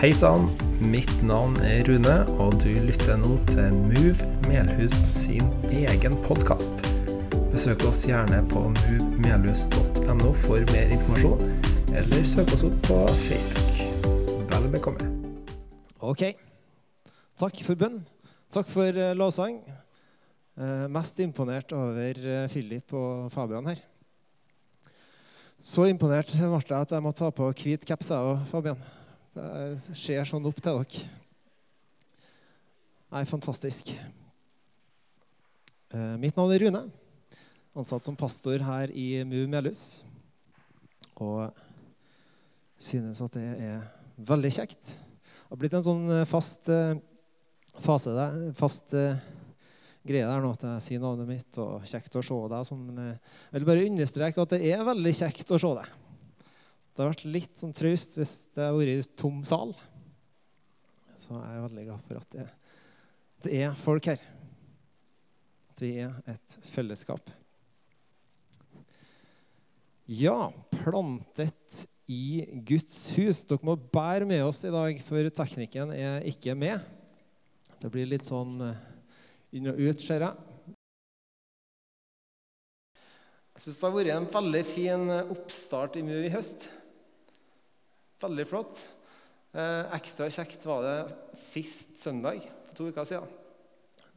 Hei sann, mitt navn er Rune, og du lytter nå til Move Melhus sin egen podkast. Besøk oss gjerne på movemelhus.no for mer informasjon, eller søk oss opp på Facebook. Vel bekomme. Ok. Takk for bønn. Takk for uh, lovsang. Eh, mest imponert over eh, Philip og Fabian her. Så imponert ble jeg at jeg må ta på hvit kaps, jeg og Fabian. Jeg ser sånn opp til dere. Nei, fantastisk. Eh, mitt navn er Rune. Ansatt som pastor her i MU Melhus. Og synes at det er veldig kjekt. Det har blitt en sånn fast fase der, fast greie der nå at jeg sier navnet mitt, og kjekt å se deg. Sånn, jeg vil bare understreke at det er veldig kjekt å se deg. Det hadde vært litt sånn traust hvis det hadde vært i tom sal. Så jeg er veldig glad for at det, det er folk her. At vi er et fellesskap. Ja, plantet i Guds hus. Dere må bære med oss i dag, for teknikken er ikke med. Det blir litt sånn inn og ut, ser jeg. Jeg syns det har vært en veldig fin oppstart i MU i høst. Veldig flott. Eh, ekstra kjekt var det sist søndag for to uker siden.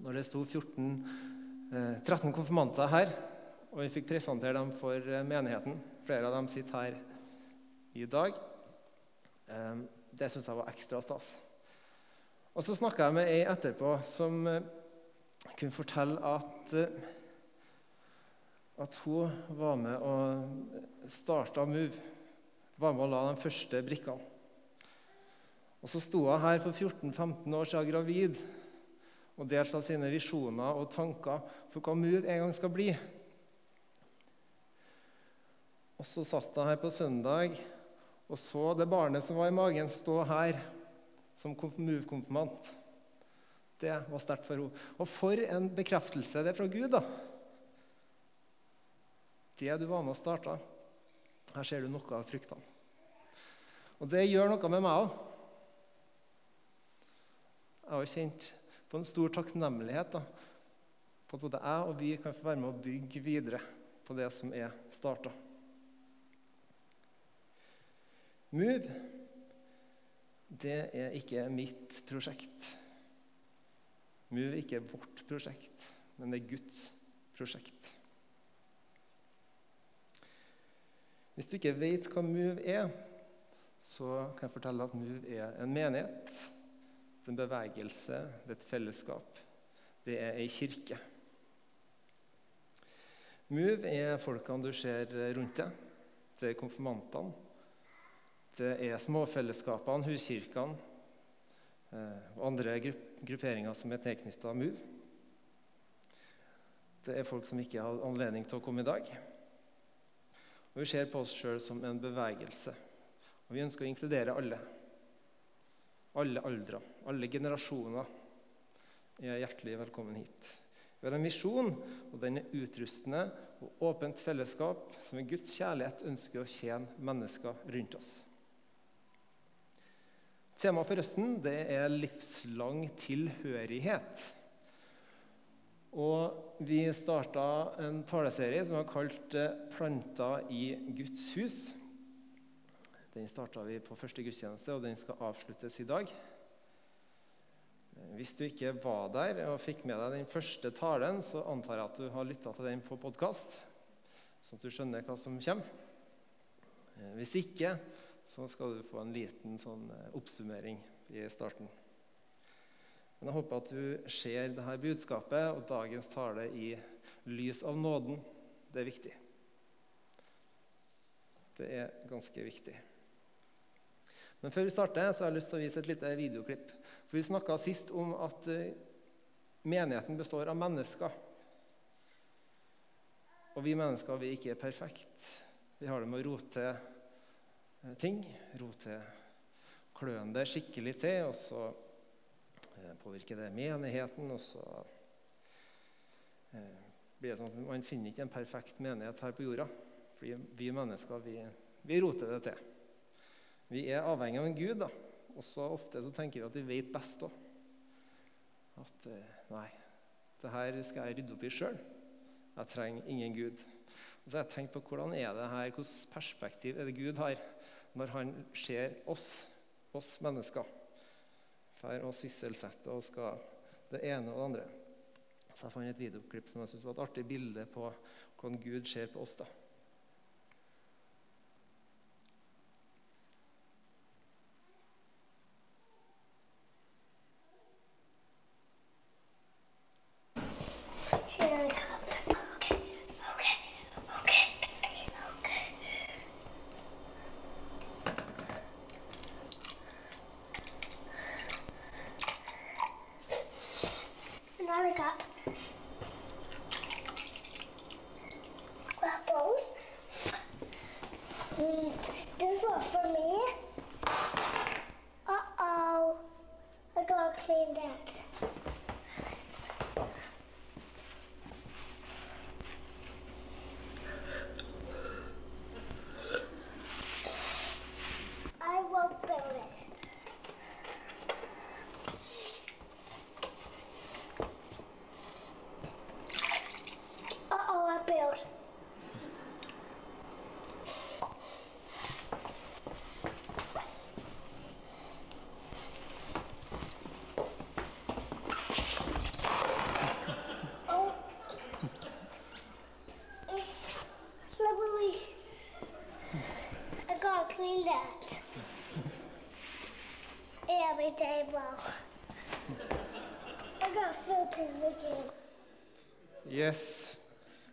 Når det sto 14, eh, 13 konfirmanter her, og vi fikk presentere dem for eh, menigheten. Flere av dem sitter her i dag. Eh, det syns jeg var ekstra stas. Og så snakka jeg med ei etterpå som eh, kunne fortelle at, eh, at hun var med og starta Move. Var med og la de første brikkene. Og Så sto hun her for 14-15 år siden gravid og delte av sine visjoner og tanker for hva Move en gang skal bli. Og Så satt hun her på søndag og så det barnet som var i magen, stå her som Move-konfirmant. Det var sterkt for henne. Og for en bekreftelse det er fra Gud, da. Det du var med og starta. Her ser du noe av fruktene. Og det gjør noe med meg òg. Jeg har kjent på en stor takknemlighet da, på at både jeg og vi kan få være med å bygge videre på det som er starta. Move, det er ikke mitt prosjekt. Move er ikke vårt prosjekt, men det er Guds prosjekt. Hvis du ikke vet hva Move er, så kan jeg fortelle at Move er en menighet, det er en bevegelse, det er et fellesskap. Det er ei kirke. Move er folkene du ser rundt deg. Det er konfirmantene. Det er småfellesskapene, huskirkene eh, og andre grupperinger som er tilknytta MOVE. Det er folk som ikke har anledning til å komme i dag. Og Vi ser på oss sjøl som en bevegelse. Og Vi ønsker å inkludere alle. Alle aldre, alle generasjoner er hjertelig velkommen hit. Vi har en visjon, og den er utrustende og åpent fellesskap som med Guds kjærlighet ønsker å tjene mennesker rundt oss. Temaet for høsten det er livslang tilhørighet. Og vi starta en taleserie som vi har kalt eh, 'Planta i Guds hus'. Den starta vi på første gudstjeneste, og den skal avsluttes i dag. Hvis du ikke var der og fikk med deg den første talen, så antar jeg at du har lytta til den på podkast, sånn at du skjønner hva som kommer. Hvis ikke, så skal du få en liten sånn eh, oppsummering i starten. Men jeg håper at du ser dette budskapet og dagens tale i lys av nåden. Det er viktig. Det er ganske viktig. Men før vi starter, så har jeg lyst til å vise et lite videoklipp. For Vi snakka sist om at eh, menigheten består av mennesker. Og vi mennesker vi er ikke perfekte. Vi har det med å rote Eh, ting. Rote kløen det skikkelig til, og så eh, påvirker det menigheten. Og så blir det sånn at man finner ikke en perfekt menighet her på jorda. Fordi vi mennesker, vi, vi roter det til. Vi er avhengig av en Gud, da. Og så ofte så tenker vi at vi vet best òg. At eh, nei, det her skal jeg rydde opp i sjøl. Jeg trenger ingen Gud. Og så har jeg tenkt på hvordan er det her, Hvilket perspektiv er det Gud har når han ser oss, oss mennesker, for å sysselsette og skal det ene og det andre. Så jeg fant et videoklipp som jeg synes var et artig bilde på hvordan Gud ser på oss. da. Table. I got filters again. Yes.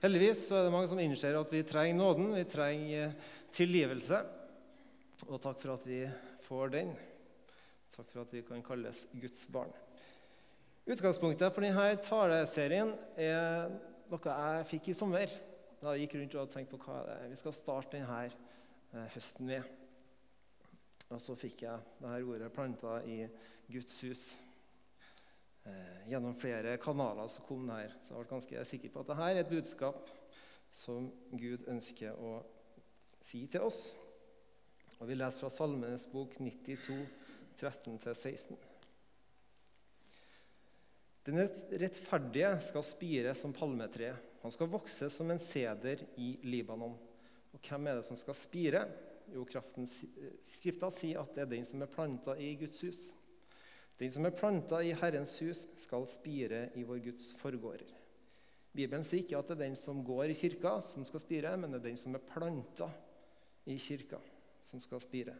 Heldigvis så er det mange som innser at vi trenger nåden, vi trenger eh, tilgivelse. Og takk for at vi får den. Takk for at vi kan kalles Guds barn. Utgangspunktet for denne taleserien er noe jeg fikk i sommer. Da jeg gikk rundt og tenkte på hva vi skal starte denne eh, høsten med. Og så fikk jeg dette ordet planta i Guds hus. Eh, gjennom flere kanaler så kom det her. Så jeg ble ganske sikker på at dette er et budskap som Gud ønsker å si til oss. Og Vi leser fra Salmenes bok 92, 13-16. Den rettferdige skal spire som palmetre. Han skal vokse som en seder i Libanon. Og hvem er det som skal spire? Jo, kraften, Skrifta sier at det er den som er planta i Guds hus. Den som er planta i Herrens hus, skal spire i vår Guds forgårder. Bibelen sier ikke at det er den som går i kirka, som skal spire, men det er den som er planta i kirka, som skal spire.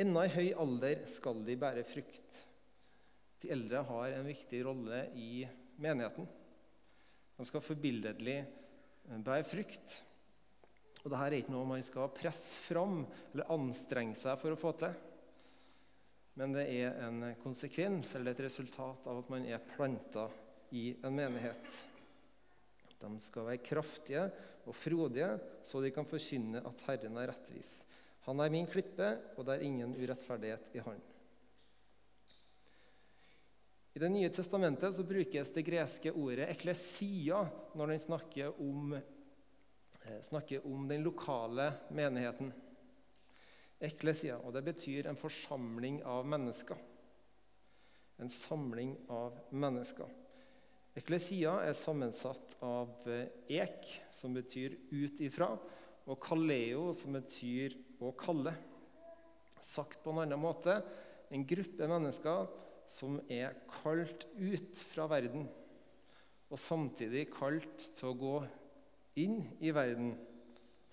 Enda i høy alder skal de bære frukt. De eldre har en viktig rolle i menigheten. De skal forbilledlig bære frukt. Og dette er ikke noe man skal presse fram eller anstrenge seg for å få til. Men det er en konsekvens eller et resultat av at man er planta i en menighet. De skal være kraftige og frodige, så de kan forkynne at Herren er rettvis. Han er min klippe, og det er ingen urettferdighet i Han. I Det nye testamentet så brukes det greske ordet eklesia når den snakker om, snakker om den lokale menigheten. Eklesia, og det betyr en forsamling av mennesker. En samling av mennesker. Eklesia er sammensatt av eh, ek, som betyr ut ifra, og kaleo, som betyr å kalle. Sagt på en annen måte en gruppe mennesker som er kalt ut fra verden, og samtidig kalt til å gå inn i verden.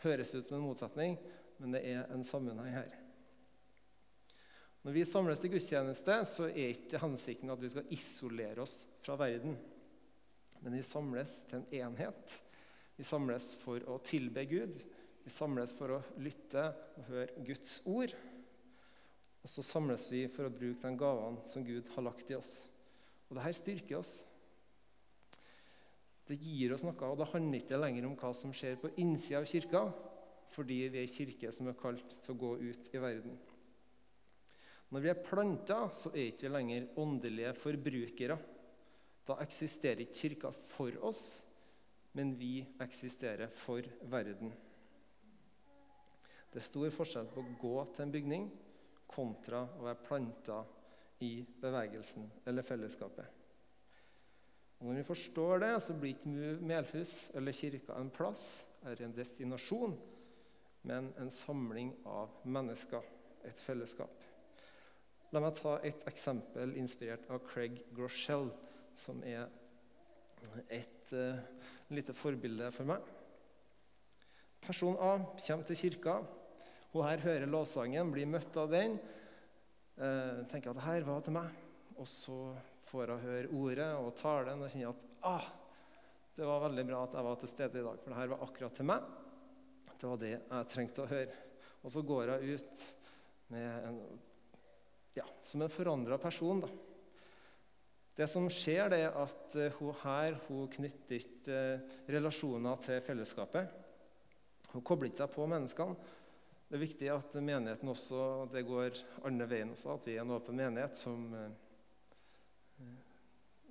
Høres ut som en motsetning, men det er en sammenheng her. Når vi samles til gudstjeneste, så er ikke hensikten at vi skal isolere oss fra verden. Men vi samles til en enhet. Vi samles for å tilbe Gud. Vi samles for å lytte og høre Guds ord. Og så samles vi for å bruke de gavene som Gud har lagt i oss. Og dette styrker oss. Det gir oss noe, og det handler ikke lenger om hva som skjer på innsida av kirka, fordi vi er kirke som er kalt til å gå ut i verden. Når vi er planta, så er ikke vi lenger åndelige forbrukere. Da eksisterer ikke kirka for oss, men vi eksisterer for verden. Det er stor forskjell på å gå til en bygning, kontra å være planta i bevegelsen eller fellesskapet. Og når vi forstår det, så blir ikke Melhus eller kirka en plass eller en destinasjon, men en samling av mennesker, et fellesskap. La meg ta et eksempel inspirert av Craig Groeschel, som er et uh, lite forbilde for meg. Person A kommer til kirka. Hun her hører lovsangen, blir møtt av den. Uh, tenker at det her var til meg. Og så får å høre ordet og talen og kjenner at ah, det var veldig bra at jeg var til stede i dag, for det her var akkurat til meg. Det var det jeg trengte å høre. Og så går jeg ut en, ja, som en forandra person. da. Det som skjer, er at uh, hun her hun knytter ikke uh, relasjoner til fellesskapet. Hun kobler ikke seg på menneskene. Det er viktig at menigheten også det går andre veien også, at vi er en åpen menighet som, uh,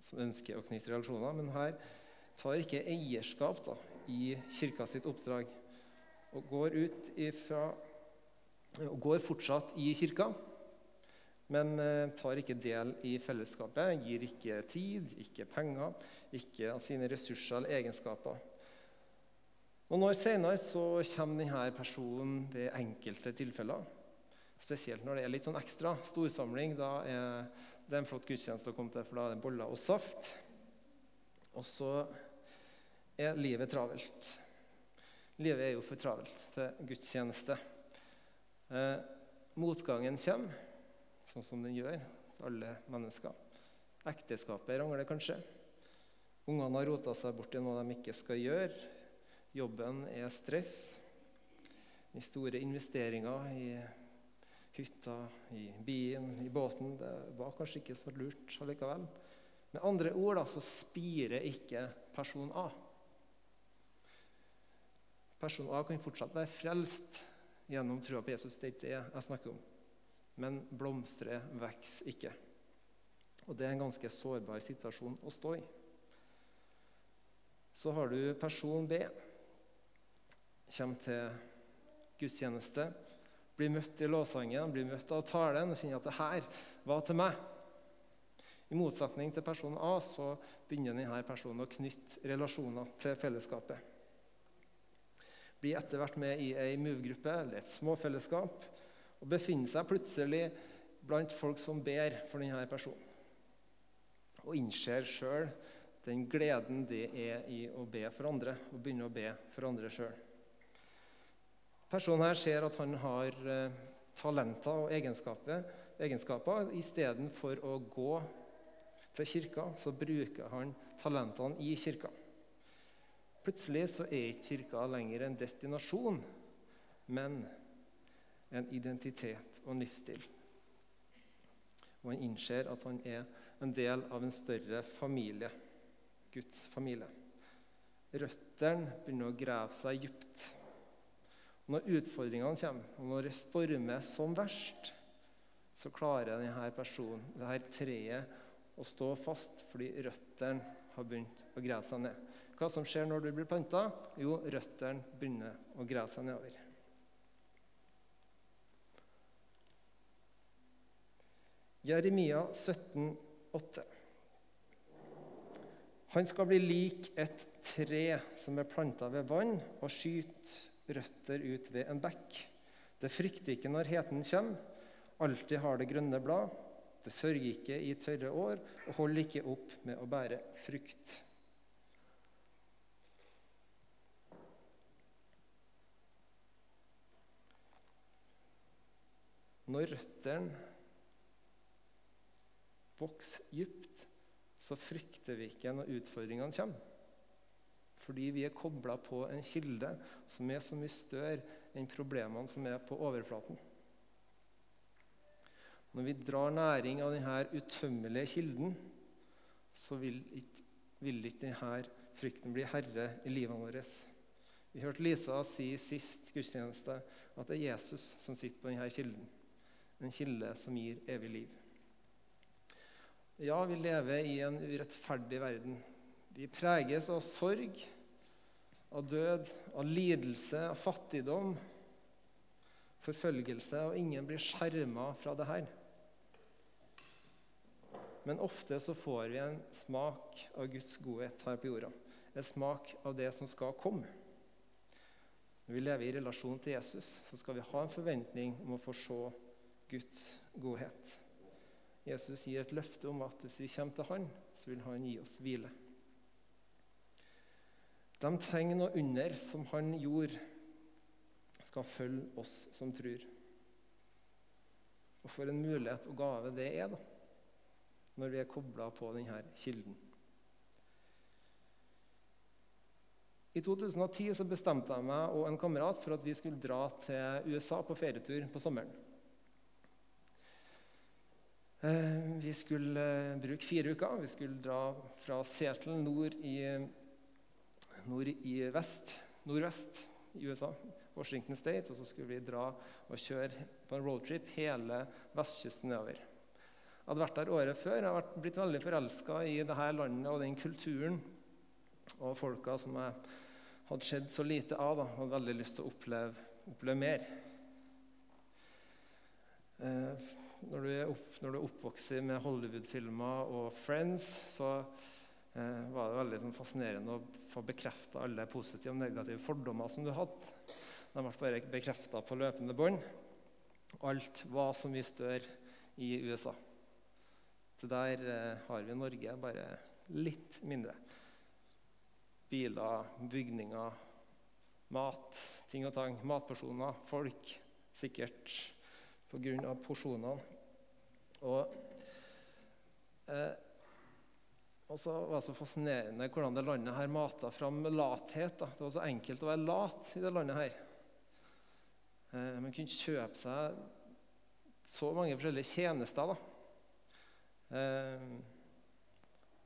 som ønsker å knytte relasjoner. Men her tar ikke eierskap da, i kirka sitt oppdrag og går ifra og går fortsatt i kirka men eh, tar ikke del i fellesskapet, gir ikke tid, ikke penger, ikke av sine ressurser eller egenskaper. Noen år senere så kommer denne personen ved enkelte tilfeller. Spesielt når det er litt sånn ekstra storsamling. Da er det er en flott gudstjeneste å komme til, for da er det boller og saft. Og så er livet travelt. Livet er jo for travelt til gudstjeneste. Eh, motgangen kommer sånn som den gjør til alle mennesker. Ekteskapet rangler kanskje. Ungene har rota seg borti noe de ikke skal gjøre. Jobben er stress. De store investeringer i hytta, i bilen, i båten Det var kanskje ikke så lurt allikevel. Med andre ord da, så spirer ikke person A. Person A kan fortsatt være frelst gjennom trua på Jesus. Det er det jeg snakker om men blomstre vokser ikke. Og Det er en ganske sårbar situasjon å stå i. Så har du person B. Kommer til gudstjeneste, blir møtt i lovsangen, blir møtt av talen og kjenner at det her var til meg. I motsetning til person A så begynner denne personen å knytte relasjoner til fellesskapet. Blir etter hvert med i ei move-gruppe eller et småfellesskap og befinner seg plutselig blant folk som ber for denne personen. Og innser sjøl den gleden det er i å be for andre, og begynne å be for andre sjøl. Personen her ser at han har eh, talenter og egenskaper. egenskaper. Istedenfor å gå til kirka, så bruker han talentene i kirka. Plutselig så er ikke kirka lenger en destinasjon, men en identitet og en livsstil. Og han innser at han er en del av en større familie, Guds familie. Røttene begynner å grave seg dypt. Når utfordringene kommer, og når det stormer som verst, så klarer denne personen, dette treet, å stå fast fordi røttene har begynt å grave seg ned. Hva som skjer når du blir planta? Jo, røttene begynner å grave seg nedover. Jeremia 17, 17,8. Han skal bli lik et tre som er planta ved vann, og skyter røtter ut ved en bekk. Det frykter ikke når heten kommer, alltid har det grønne blad. Det sørger ikke i tørre år og holder ikke opp med å bære frukt. Når røttene vokser dypt, så frykter vi ikke når utfordringene kommer. Fordi vi er kobla på en kilde som er så mye større enn problemene som er på overflaten. Når vi drar næring av denne utømmelige kilden, så vil ikke, vil ikke denne frykten bli herre i livet vårt. Vi hørte Lisa si sist gudstjeneste at det er Jesus som sitter på denne kilden. En kilde som gir evig liv. Ja, vi lever i en urettferdig verden. Vi preges av sorg, av død, av lidelse, av fattigdom. forfølgelse, og ingen blir skjerma fra det her. Men ofte så får vi en smak av Guds godhet her på jorda. En smak av det som skal komme. Når vi lever i relasjon til Jesus, så skal vi ha en forventning om å få se Guds godhet. Jesus gir et løfte om at hvis vi kommer til Han, så vil Han gi oss hvile. De tegn og under som Han gjorde, skal følge oss som tror. Og for en mulighet og gave det er, da når vi er kobla på denne kilden. I 2010 så bestemte jeg meg og en kamerat for at vi skulle dra til USA på ferietur på sommeren. Eh, vi skulle eh, bruke fire uker. Vi skulle dra fra Seattle nord i, nord i vest, nordvest i USA, Washington State, og så skulle vi dra og kjøre på en roadtrip hele vestkysten nedover. Jeg hadde vært der året før. Jeg hadde blitt veldig forelska i det her landet og den kulturen og folka som jeg hadde sett så lite av. Da, og hadde veldig lyst til å oppleve, oppleve mer. Eh, når, du opp, når, du er oppvokst med Hollywood-filmer og Friends, så eh, var det veldig sånn, fascinerende å få bekrefta alle positive og negative fordommer som du hadde. De ble bare bekrefta på løpende bånd. Alt var så mye større i USA. Det der eh, har vi i Norge, bare litt mindre. Biler, bygninger, mat, ting og tang. Matpersoner, folk. Sikkert pga. porsjonene. Og, eh, og så var det så fascinerende hvordan det landet her mata fram lathet. Da. Det var så enkelt å være lat i det landet her. Eh, man kunne kjøpe seg så mange forskjellige tjenester. da. Eh,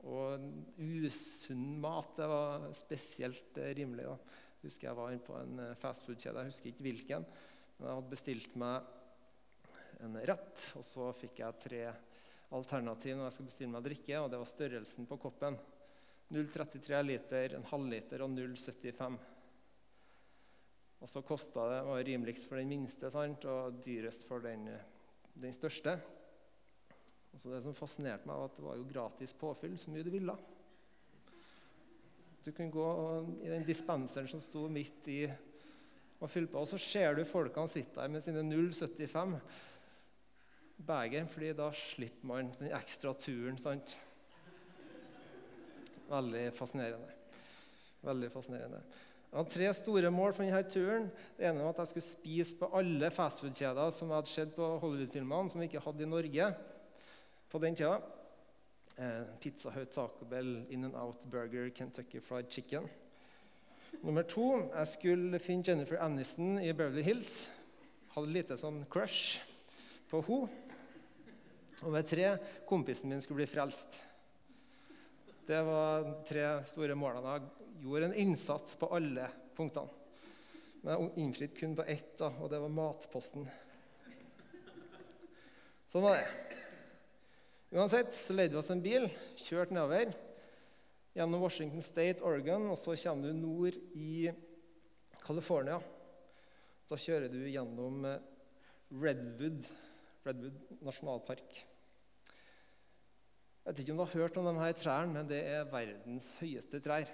og usunn mat det var spesielt eh, rimelig. da. Jeg husker jeg var inne på en eh, fastfood-kjede, jeg husker ikke hvilken. Men jeg hadde bestilt meg en rett, og så fikk jeg tre alternativ når jeg skal bestille meg drikke. og Det var størrelsen på koppen. 0,33 liter, en halvliter og 0,75. Og så kosta det var rimeligst for den minste sant? og dyrest for den, den største. Og så Det som fascinerte meg, var at det var jo gratis påfyll så mye du ville. Du kunne gå i den dispenseren som sto midt i og fylle på. Og så ser du folkene sitte der med sine 0,75 beger, fordi da slipper man den ekstra turen. sant? Veldig fascinerende. Veldig fascinerende. Jeg hadde tre store mål for denne turen. Det ene var at jeg skulle spise på alle fastfood-kjeder som jeg hadde sett på Hollywood-filmene, som vi ikke hadde i Norge på den tida. Eh, Pizza Hut, Taco Bell, In and Out Burger, Kentucky Fried Chicken. Nummer to jeg skulle finne Jennifer Aniston i Beverly Hills. Hadde lite sånn crush på henne. Nummer tre kompisen min skulle bli frelst. Det var tre store målene. Jeg gjorde en innsats på alle punktene. Men jeg innfridde kun på ett, da, og det var matposten. Sånn var det. Uansett så leide vi oss en bil, kjørte nedover gjennom Washington State, Oregon, og så kommer du nord i California. Da kjører du gjennom eh, Redwood, Redwood nasjonalpark. Jeg vet ikke om du har hørt om disse trærne, men det er verdens høyeste trær.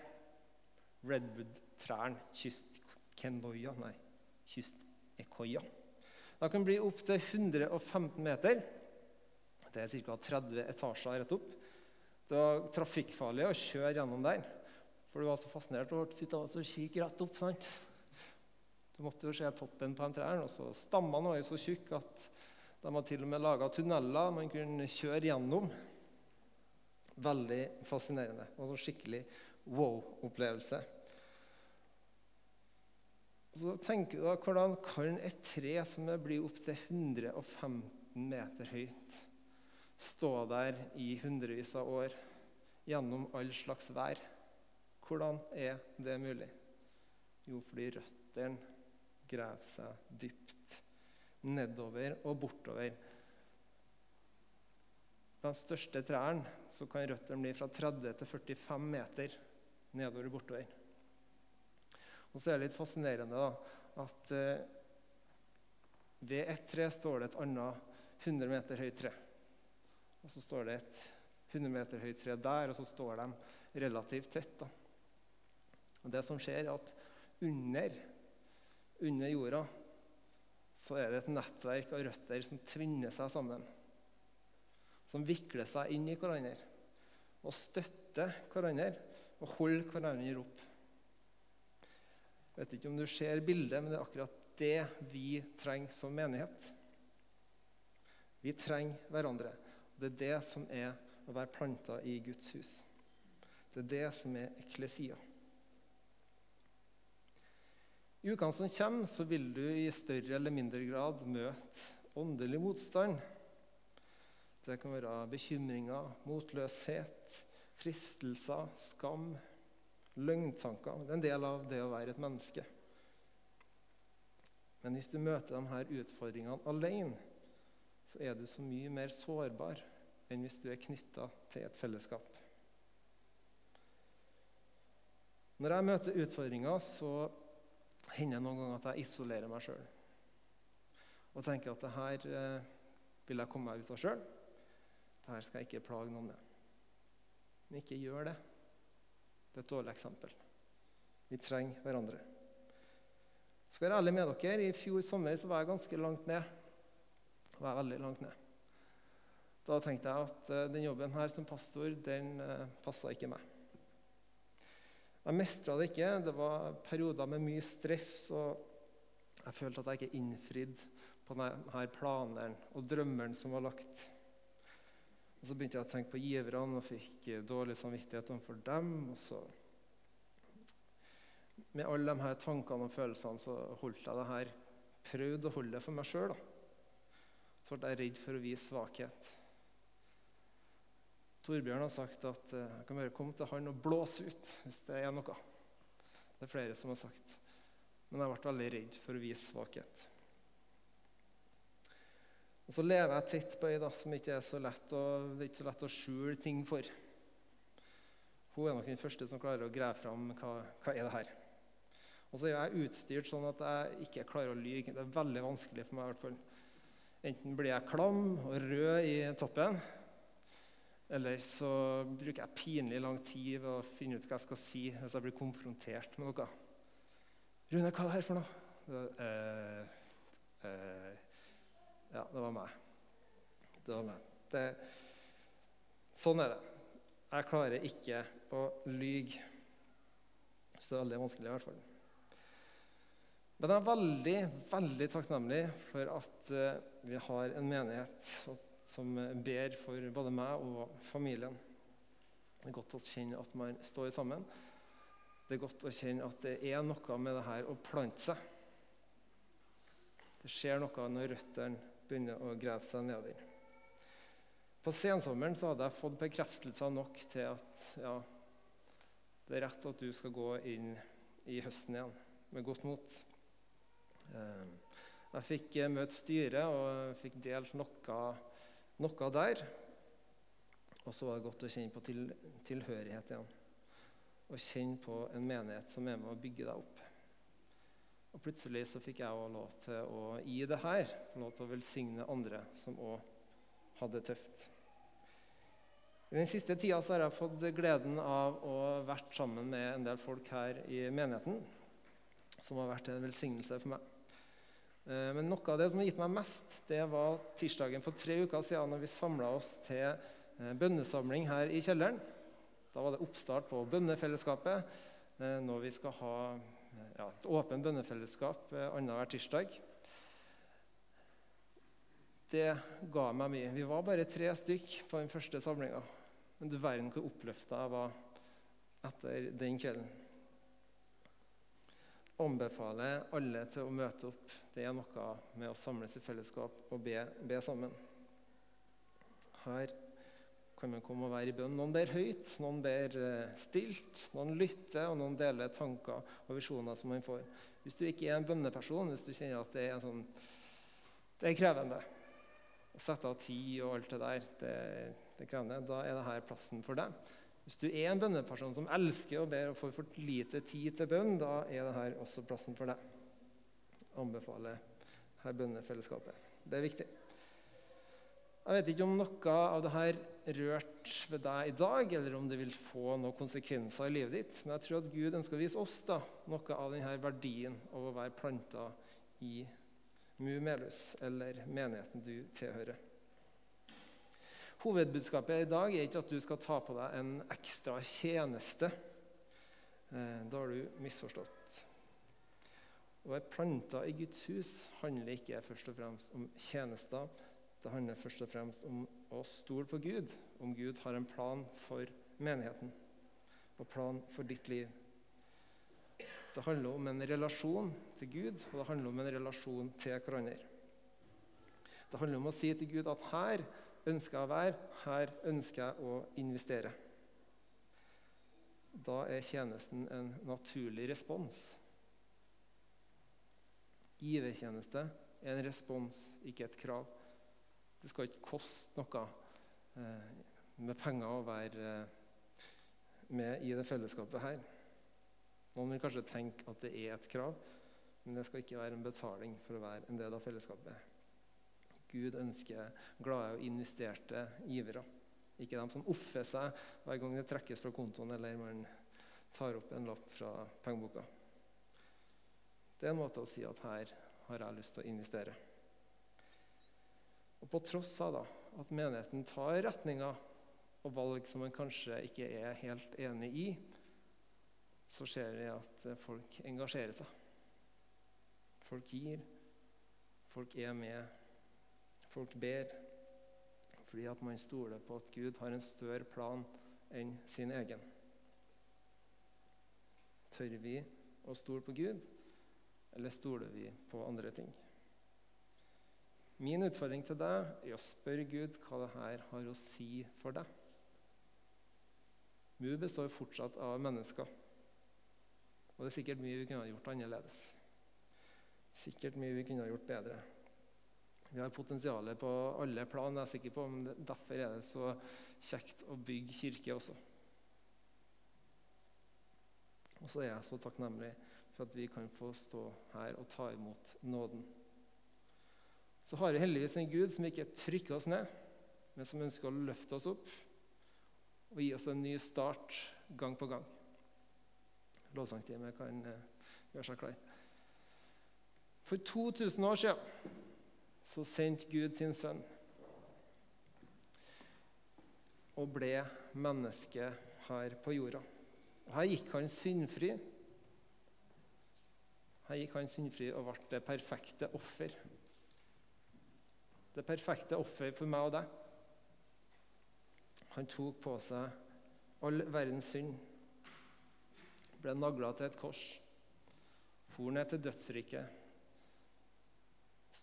Redwood-trærne. Kystkenoya Nei, kystekoya. De kan bli opptil 115 meter. Det er ca. 30 etasjer rett opp. Det var trafikkfarlig å kjøre gjennom der. For du var så fascinert og sitte og kikke rett opp. sant? Du måtte jo se toppen på de trærne. Og så stammene var jo så tjukke at de har til og med laga tunneler man kunne kjøre gjennom. Veldig fascinerende. Og så skikkelig wow-opplevelse. Så tenker du da, Hvordan kan et tre som blir opptil 115 meter høyt, stå der i hundrevis av år gjennom all slags vær. Hvordan er det mulig? Jo, fordi røttene graver seg dypt nedover og bortover. På de største trærne så kan røttene bli fra 30 til 45 meter nedover og bortover. Og så er det litt fascinerende da, at eh, Ved ett tre står det et annet 100 meter høyt tre. Og så står det et 100 meter høyt tre der, og så står de relativt tett. da. Og Det som skjer, er at under, under jorda så er det et nettverk av røtter som tvinner seg sammen. Som vikler seg inn i hverandre og støtter hverandre og holder hverandre opp. Jeg vet ikke om du ser bildet, men det er akkurat det vi trenger som menighet. Vi trenger hverandre. Det er det som er å være planta i Guds hus. Det er det som er eklesia. I ukene som kommer, så vil du i større eller mindre grad møte åndelig motstand. Det kan være bekymringer, motløshet, fristelser, skam, løgntanker. Det er en del av det å være et menneske. Men hvis du møter de her utfordringene alene, så er du så mye mer sårbar enn hvis du er knytta til et fellesskap. Når jeg møter utfordringer, så hender noen ganger at jeg isolerer meg sjøl. Og tenker at det her eh, vil jeg komme meg ut av sjøl. Det her skal jeg ikke plage noen med. Men ikke gjør det. Det er et dårlig eksempel. Vi trenger hverandre. Skal jeg være ærlig med dere, I fjor sommer så var jeg ganske langt ned. Var jeg veldig langt ned. Da tenkte jeg at eh, den jobben her som pastor, den eh, passa ikke meg. Jeg mestra det ikke. Det var perioder med mye stress. og Jeg følte at jeg ikke innfridde på denne planen og drømmen som var lagt. Og Så begynte jeg å tenke på giverne og fikk dårlig samvittighet overfor dem. og så Med alle de her tankene og følelsene så holdt jeg det her. Prøvde å holde det for meg sjøl. Så ble jeg redd for å vise svakhet. Torbjørn har sagt at eh, jeg kan bare komme til han og blåse ut hvis det er noe. Det er flere som har sagt. Men jeg ble veldig redd for å vise svakhet. Og Så lever jeg tett på ei som ikke er så lett å, det er ikke så lett å skjule ting for. Hun er nok den første som klarer å grave fram hva, hva er det her Og så er jeg utstyrt sånn at jeg ikke klarer å lyge. Det er veldig vanskelig for meg. i hvert fall. Enten blir jeg klam og rød i toppen, eller så bruker jeg pinlig lang tid ved å finne ut hva jeg skal si hvis jeg blir konfrontert med noe. 'Rune, hva er det her for noe?' Uh, uh, ja, det var meg. Det var meg. Det, sånn er det. Jeg klarer ikke å lyge. Så det er veldig vanskelig, i hvert fall. Men jeg er veldig, veldig takknemlig for at uh, vi har en menighet som ber for både meg og familien. Det er godt å kjenne at man står sammen. Det er godt å kjenne at det er noe med det her å plante seg. Det skjer noe når røttene begynner å grave seg nedover. På sensommeren så hadde jeg fått bekreftelser nok til at ja, det er rett at du skal gå inn i høsten igjen med godt mot. Eh, jeg fikk møte styret og fikk delt noe noe der. Og så var det godt å kjenne på til, tilhørighet igjen. Og kjenne på en menighet som er med å bygge deg opp. Og plutselig så fikk jeg også lov til å gi det her, lov til å velsigne andre som òg hadde det tøft. I den siste tida så har jeg fått gleden av å vært sammen med en del folk her i menigheten som har vært en velsignelse for meg. Eh, men noe av det som har gitt meg mest, det var tirsdagen for tre uker siden når vi samla oss til eh, bønnesamling her i kjelleren. Da var det oppstart på bønnefellesskapet eh, når vi skal ha ja, et åpent bønnefellesskap annenhver tirsdag. Det ga meg mye. Vi var bare tre stykk på den første samlinga. Men du verden hvor oppløfta jeg var etter den kvelden anbefaler alle til å møte opp. Det er noe med å samles i fellesskap og be, be sammen. Her kan man komme og være i bønn. Noen ber høyt, noen ber eh, stilt, noen lytter, og noen deler tanker og visjoner som man får. Hvis du ikke er en bønneperson, hvis du kjenner at det er, sånn, det er krevende å sette av tid og alt det der, det, det krevende, da er dette plassen for deg. Hvis du er en bønneperson som elsker og ber og får for lite tid til bønn, da er dette også plassen for deg. Anbefaler her bønnefellesskapet. Det er viktig. Jeg vet ikke om noe av dette rørte rørt ved deg i dag, eller om det vil få noen konsekvenser i livet ditt. Men jeg tror at Gud ønsker å vise oss da, noe av denne verdien av å være planta i Mu Melhus, eller menigheten du tilhører. Hovedbudskapet i dag er ikke at du skal ta på deg en ekstra tjeneste. Eh, da har du misforstått. Å være planta i Guds hus handler ikke først og fremst om tjenester. Det handler først og fremst om å stole på Gud, om Gud har en plan for menigheten og plan for ditt liv. Det handler om en relasjon til Gud, og det handler om en relasjon til hverandre. Det handler om å si til Gud at her ønsker jeg å være, her ønsker jeg å investere. Da er tjenesten en naturlig respons. Givertjeneste er en respons, ikke et krav. Det skal ikke koste noe eh, med penger å være eh, med i det fellesskapet her. Noen vil kanskje tenke at det er et krav, men det skal ikke være en betaling for å være en del av fellesskapet. Gud ønsker glade og investerte givere. Ikke de som offer seg hver gang det trekkes fra kontoen eller man tar opp en lapp fra pengeboka. Det er en måte å si at her har jeg lyst til å investere. Og På tross av da, at menigheten tar retninger og valg som man kanskje ikke er helt enig i, så ser vi at folk engasjerer seg. Folk gir, folk er med, folk ber. Fordi at man stoler på at Gud har en større plan enn sin egen. Tør vi å stole på Gud, eller stoler vi på andre ting? Min utfordring til deg er å spørre Gud hva dette har å si for deg. Mu består fortsatt av mennesker. Og det er sikkert mye vi kunne ha gjort annerledes. Sikkert mye vi kunne ha gjort bedre. Vi har potensialet på alle plan, jeg er sikker på, men derfor er det så kjekt å bygge kirke også. Og så er jeg så takknemlig for at vi kan få stå her og ta imot nåden. Så har vi heldigvis en Gud som ikke trykker oss ned, men som ønsker å løfte oss opp og gi oss en ny start gang på gang. Lovsangsteamet kan eh, gjøre seg klar. For 2000 år siden så sendte Gud sin sønn og ble menneske her på jorda. Og Her gikk han syndfri. Her gikk han syndfri og ble det perfekte offer. Det perfekte offer for meg og deg. Han tok på seg all verdens synd, ble nagla til et kors, for ned til dødsriket,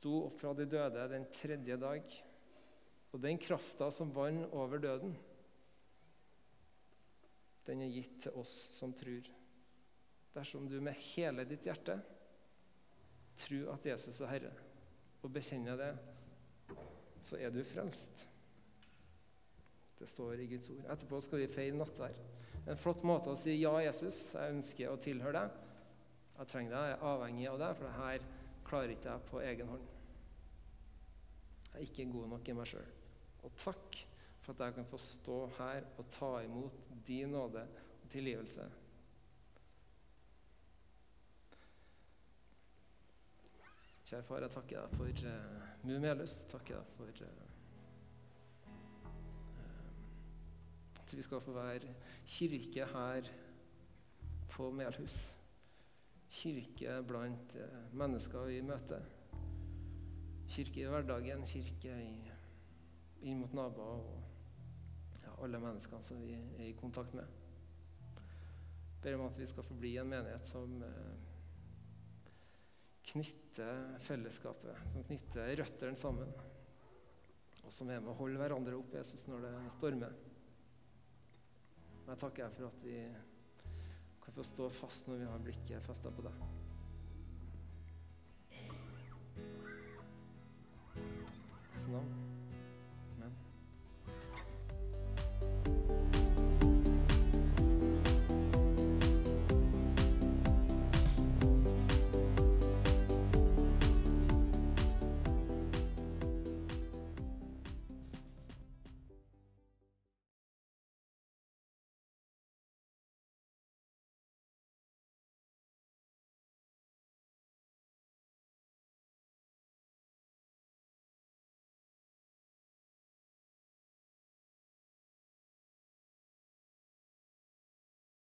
sto opp fra de døde den tredje dag. Og den krafta som vant over døden, den er gitt til oss som tror. Dersom du med hele ditt hjerte tror at Jesus er Herre, og bekjenner det, så er du frelst. Det står i Guds ord. Etterpå skal vi feire nattvær. En flott måte å si ja, Jesus, jeg ønsker å tilhøre deg. Jeg trenger deg, jeg er avhengig av deg, for det her klarer ikke jeg på egen hånd. Er ikke god nok i meg sjøl. Og takk for at jeg kan få stå her og ta imot din nåde og tilgivelse. Kjære far, jeg takker deg for uh, Mumelus. Takker deg for uh, at vi skal få være kirke her på Melhus. Kirke blant uh, mennesker vi møter. Kirke i hverdagen, kirke inn mot naboer og ja, alle menneskene som vi er i kontakt med. Ber om at vi skal få bli en menighet som knytter fellesskapet, som knytter røttene sammen, og som er med å holde hverandre opp Jesus når det stormer. Jeg takker for at vi kan få stå fast når vi har blikket festa på deg. Sånn